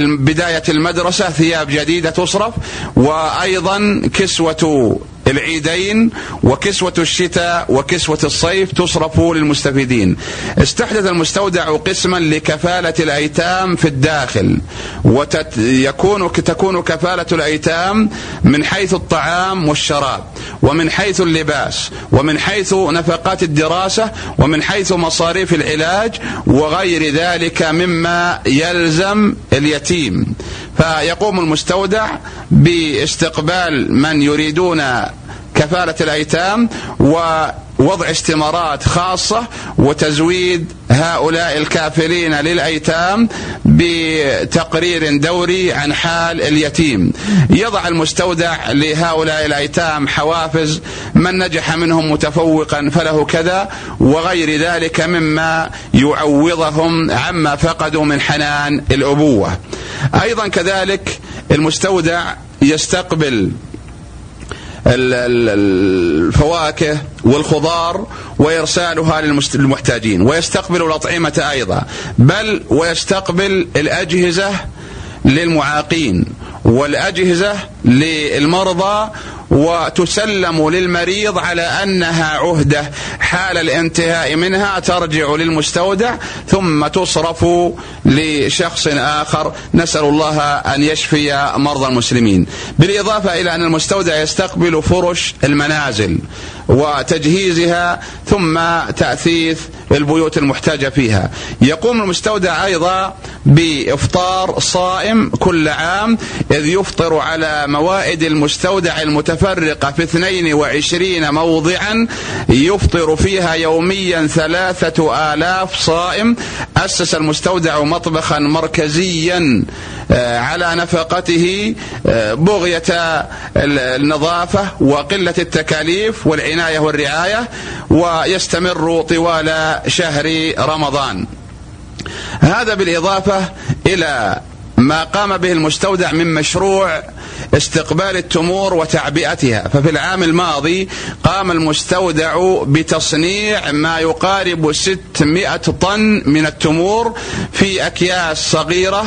بداية المدرسة ثياب جديدة تصرف وأيضا كسوة العيدين وكسوة الشتاء وكسوة الصيف تصرف للمستفيدين. استحدث المستودع قسما لكفالة الأيتام في الداخل ويكون تكون كفالة الأيتام من حيث الطعام والشراب ومن حيث اللباس ومن حيث نفقات الدراسة ومن حيث مصاريف العلاج وغير ذلك مما يلزم اليتيم. فيقوم المستودع باستقبال من يريدون كفالة الأيتام ووضع استمارات خاصة وتزويد هؤلاء الكافلين للأيتام بتقرير دوري عن حال اليتيم. يضع المستودع لهؤلاء الأيتام حوافز من نجح منهم متفوقا فله كذا وغير ذلك مما يعوضهم عما فقدوا من حنان الأبوة. أيضا كذلك المستودع يستقبل الفواكه والخضار وإرسالها للمحتاجين ويستقبل الأطعمة أيضا بل ويستقبل الأجهزة للمعاقين والأجهزة للمرضى وتسلم للمريض على أنها عهدة. حال الانتهاء منها ترجع للمستودع ثم تصرف لشخص آخر. نسأل الله أن يشفي مرضى المسلمين. بالإضافة إلى أن المستودع يستقبل فرش المنازل وتجهيزها ثم تأثيث البيوت المحتاجة فيها. يقوم المستودع أيضا بإفطار صائم كل عام إذ يفطر على موائد المستودع المتفرقه في 22 موضعا يفطر فيها يوميا ثلاثة آلاف صائم. أسس المستودع مطبخا مركزيا آه، على نفقته آه، بغية النظافة وقلة التكاليف والعناية والرعاية ويستمر طوال شهر رمضان. هذا بالإضافة إلى ما قام به المستودع من مشروع استقبال التمور وتعبئتها. ففي العام الماضي قام المستودع بتصنيع ما يقارب 600 طن من التمور في أكياس صغيرة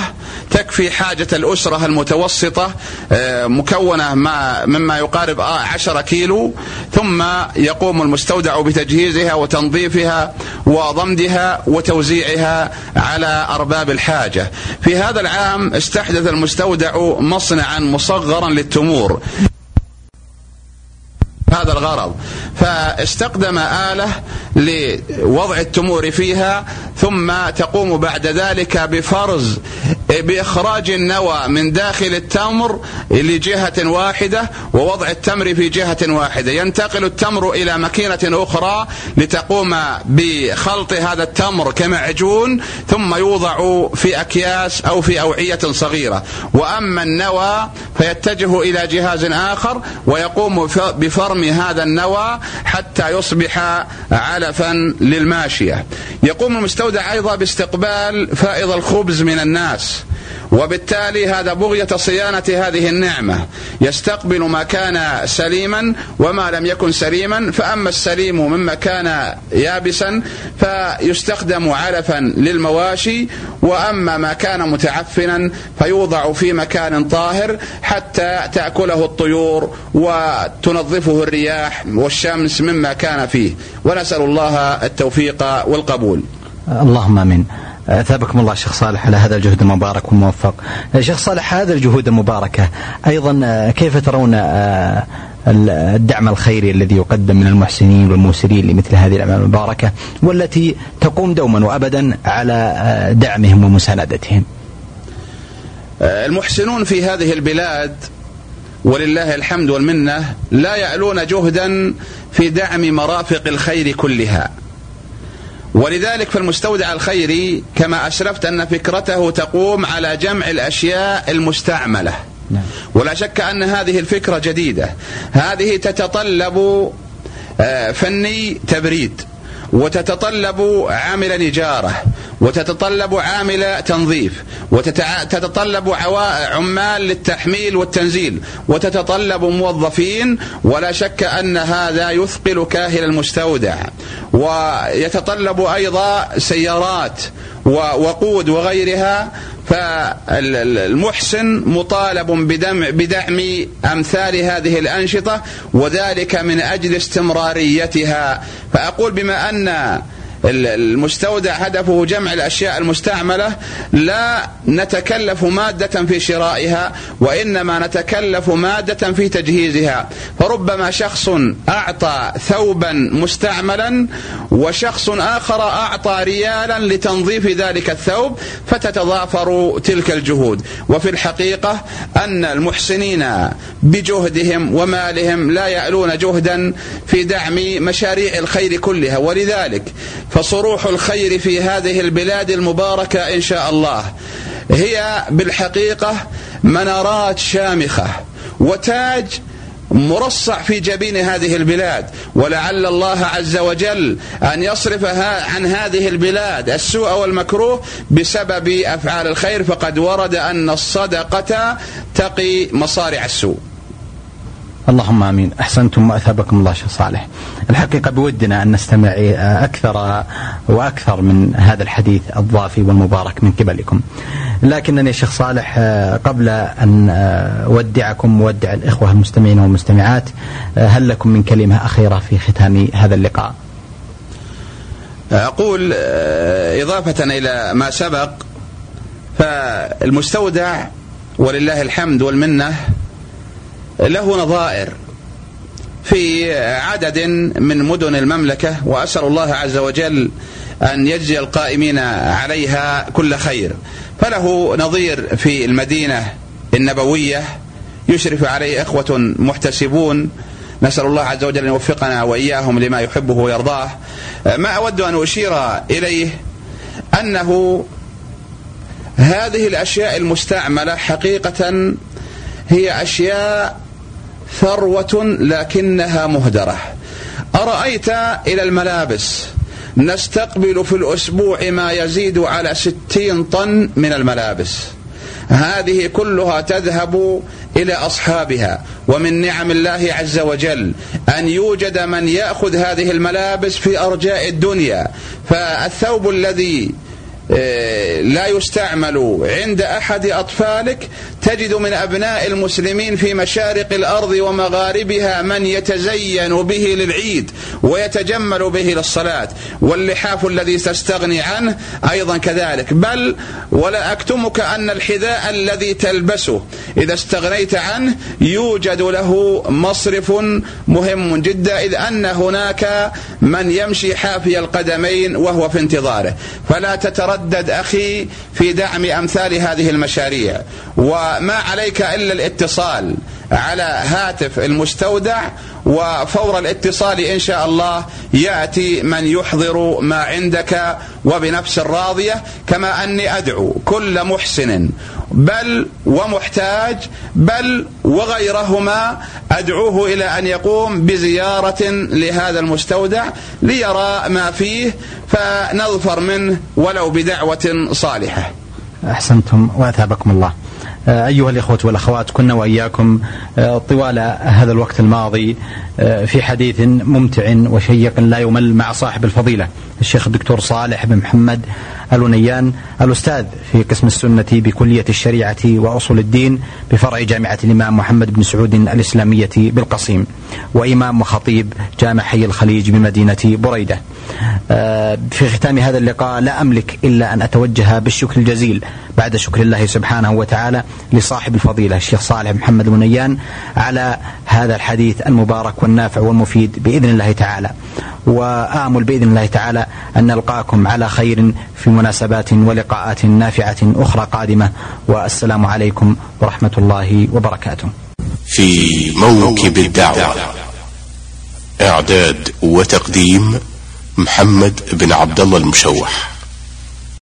تكفي حاجة الأسرة المتوسطة آه، مكونة ما مما يقارب 10 كيلو. ثم يقوم المستودع بتجهيزها وتنظيفها وضمدها وتوزيعها على أرباب الحاجة. في هذا العام استحدث المستودع مصنعا مصغرا للتمور. هذا الغرض. فاستخدم آلة لوضع التمور فيها ثم تقوم بعد ذلك بفرز بإخراج النوى من داخل التمر لجهة واحدة ووضع التمر في جهة واحدة. ينتقل التمر إلى ماكينة أخرى لتقوم بخلط هذا التمر كمعجون ثم يوضع في أكياس أو في أوعية صغيرة. وأما النوى فيتجه إلى جهاز آخر ويقوم بفرم هذا النوى حتى يصبح علفا للماشية. يقوم المستودع أيضا باستقبال فائض الخبز من الناس. وبالتالي هذا بغية صيانة هذه النعمة. يستقبل ما كان سليما وما لم يكن سليما فأما السليم مما كان يابسا فيستخدم علفا للمواشي وأما ما كان متعفنا فيوضع في مكان طاهر حتى تأكله الطيور وتنظفه الرياح والشمس مما كان فيه. ونسأل الله التوفيق والقبول. اللهم آمين. أثابكم الله شيخ صالح على هذا الجهد المبارك والموفق. شيخ صالح هذا الجهود المباركة أيضا كيف ترون آه، الدعم الخيري الذي يقدم من المحسنين والموسرين لمثل هذه الأعمال المباركة والتي تقوم دوما وابدا على آه، دعمهم ومساندتهم. آه، المحسنون في هذه البلاد ولله الحمد والمنة لا يعلون جهدا في دعم مرافق الخير كلها. ولذلك فالمستودع الخيري كما أشرفت أن فكرته تقوم على جمع الأشياء المستعملة نعم. ولا شك أن هذه الفكرة جديدة هذه تتطلب آه، فني تبريد وتتطلب عامل نجارة وتتطلب عامل تنظيف وتتطلب عمال للتحميل والتنزيل وتتطلب موظفين ولا شك أن هذا يثقل كاهل المستودع. ويتطلب أيضا سيارات ووقود وغيرها فالمحسن مطالب بدمع بدعم أمثال هذه الأنشطة وذلك من أجل استمراريتها. فأقول بما أن المستودع هدفه جمع الأشياء المستعملة لا نتكلف مادة في شرائها وإنما نتكلف مادة في تجهيزها. فربما شخص أعطى ثوبا مستعملا وشخص آخر أعطى ريالا لتنظيف ذلك الثوب فتتضافر تلك الجهود. وفي الحقيقة أن المحسنين بجهدهم ومالهم لا يالون جهدا في دعم مشاريع الخير كلها. ولذلك فصروح الخير في هذه البلاد المباركة إن شاء الله. هي بالحقيقة منارات شامخة وتاج مرصع في جبين هذه البلاد. ولعل الله عز وجل أن يصرف عن هذه البلاد السوء والمكروه بسبب أفعال الخير. فقد ورد أن الصدقة تقي مصارع السوء. اللهم آمين. أحسنتم وأثابكم الله شيخ صالح. الحقيقة بودنا أن نستمع أكثر وأكثر من هذا الحديث الضافي والمبارك من قبلكم. لكنني شيخ صالح قبل أن أودعكم وودع الإخوة المستمعين والمستمعات هل لكم من كلمة أخيرة في ختام هذا اللقاء؟ أقول إضافة إلى ما سبق فالمستودع ولله الحمد والمنة له نظائر في عدد من مدن المملكة وأسأل الله عز وجل أن يجزي القائمين عليها كل خير. فله نظير في المدينة النبوية يشرف عليه إخوة محتسبون. نسأل الله عز وجل أن يوفقنا وإياهم لما يحبه ويرضاه. ما أود أن أشير إليه أنه هذه الأشياء المستعملة حقيقة هي أشياء ثروة لكنها مهدرة. أرأيت إلى الملابس؟ نستقبل في الأسبوع ما يزيد على ستين طن من الملابس. هذه كلها تذهب إلى أصحابها. ومن نعم الله عز وجل أن يوجد من يأخذ هذه الملابس في أرجاء الدنيا. فالثوب الذي لا يستعمل عند أحد أطفالك. تجد من أبناء المسلمين في مشارق الأرض ومغاربها من يتزين به للعيد ويتجمل به للصلاة واللحاف الذي تستغني عنه أيضا كذلك. بل ولا أكتمك أن الحذاء الذي تلبسه إذا استغنيت عنه يوجد له مصرف مهم جدا إذ أن هناك من يمشي حافي القدمين وهو في انتظاره. فلا تتردد أخي في دعم أمثال هذه المشاريع. وما عليك إلا الاتصال على هاتف المستودع وفور الاتصال إن شاء الله يأتي من يحضر ما عندك وبنفس راضيه كما أني أدعو كل محسن بل ومحتاج بل وغيرهما أدعوه إلى أن يقوم بزيارة لهذا المستودع ليرى ما فيه فنظفر منه ولو بدعوة صالحة. أحسنتم وأثابكم الله. آه، أيها الإخوة والأخوات كنا وإياكم آه، طوال هذا الوقت الماضي آه، في حديث ممتع وشيق لا يمل مع صاحب الفضيلة الشيخ الدكتور صالح بن محمد الونيان الأستاذ في قسم السنة بكلية الشريعة وأصول الدين بفرع جامعة الإمام محمد بن سعود الإسلامية بالقصيم وإمام وخطيب جامع حي الخليج بمدينة بريدة. في ختام هذا اللقاء لا أملك إلا أن أتوجه بالشكر الجزيل بعد شكر الله سبحانه وتعالى لصاحب الفضيلة الشيخ صالح محمد الونيان على هذا الحديث المبارك والنافع والمفيد بإذن الله تعالى. وآمل بإذن الله تعالى أن نلقاكم على خير في مناسبات ولقاءات نافعة أخرى قادمة. والسلام عليكم ورحمة الله وبركاته. في موكب الدعوة إعداد وتقديم محمد بن عبد الله المشوح.